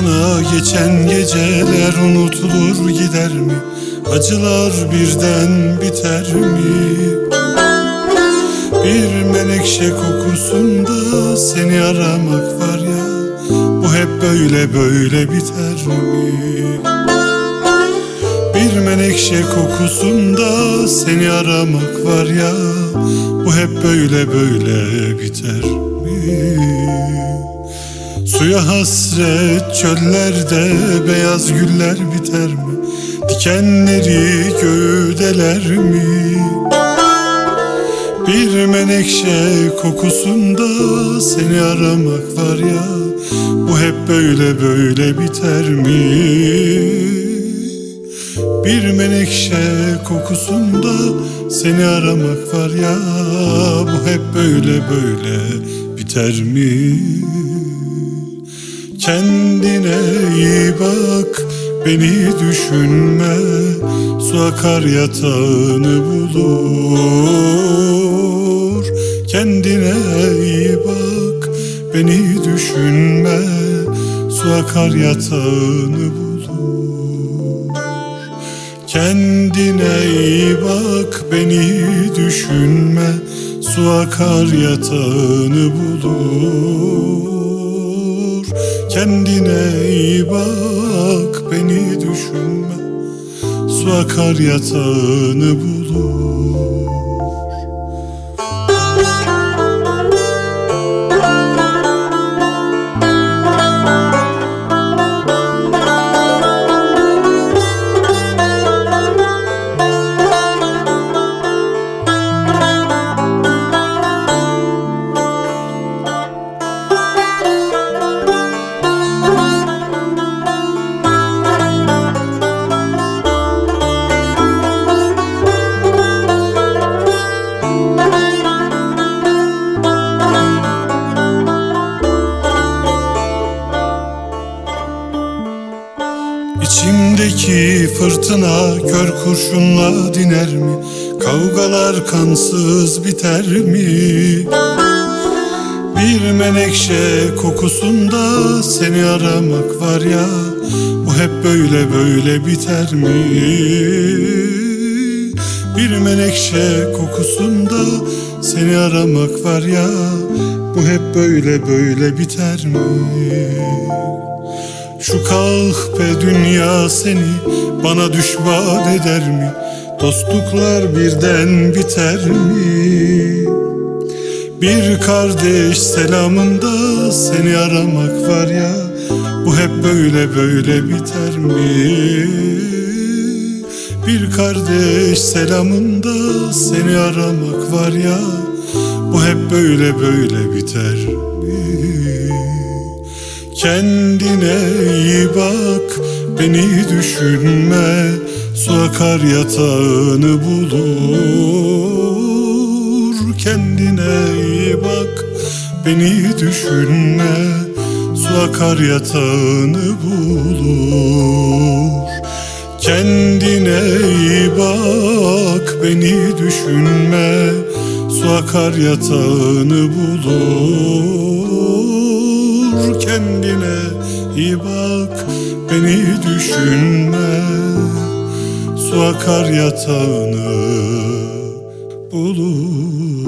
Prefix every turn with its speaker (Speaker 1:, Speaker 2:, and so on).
Speaker 1: Yan yana geçen geceler unutulur gider mi? Acılar birden biter mi? Bir menekşe kokusunda seni aramak var ya Bu hep böyle böyle biter mi? Bir menekşe kokusunda seni aramak var ya Bu hep böyle böyle biter mi? Suya hasret çöllerde beyaz güller biter mi? Dikenleri gövdeler mi? Bir menekşe kokusunda seni aramak var ya Bu hep böyle böyle biter mi? Bir menekşe kokusunda seni aramak var ya Bu hep böyle böyle biter mi? Kendine iyi bak beni düşünme. Su akar yatağını bulur. Kendine iyi bak beni düşünme. Su akar yatağını bulur. Kendine iyi bak beni düşünme. Su akar yatağını bulur Kendine iyi bak beni düşünme. Su akar yatağını bulur fırtına kör kurşunla diner mi? Kavgalar kansız biter mi? Bir menekşe kokusunda seni aramak var ya Bu hep böyle böyle biter mi? Bir menekşe kokusunda seni aramak var ya Bu hep böyle böyle biter mi? Şu kahpe dünya seni bana düşman eder mi? Dostluklar birden biter mi? Bir kardeş selamında seni aramak var ya Bu hep böyle böyle biter mi? Bir kardeş selamında seni aramak var ya Bu hep böyle böyle biter mi? Kendine iyi bak beni düşünme. Su yatağını bulur. Kendine iyi bak beni düşünme. Su yatağını bulur. Kendine iyi bak beni düşünme. Su yatağını bulur iyi bak beni düşünme. Su akar yatağını bulur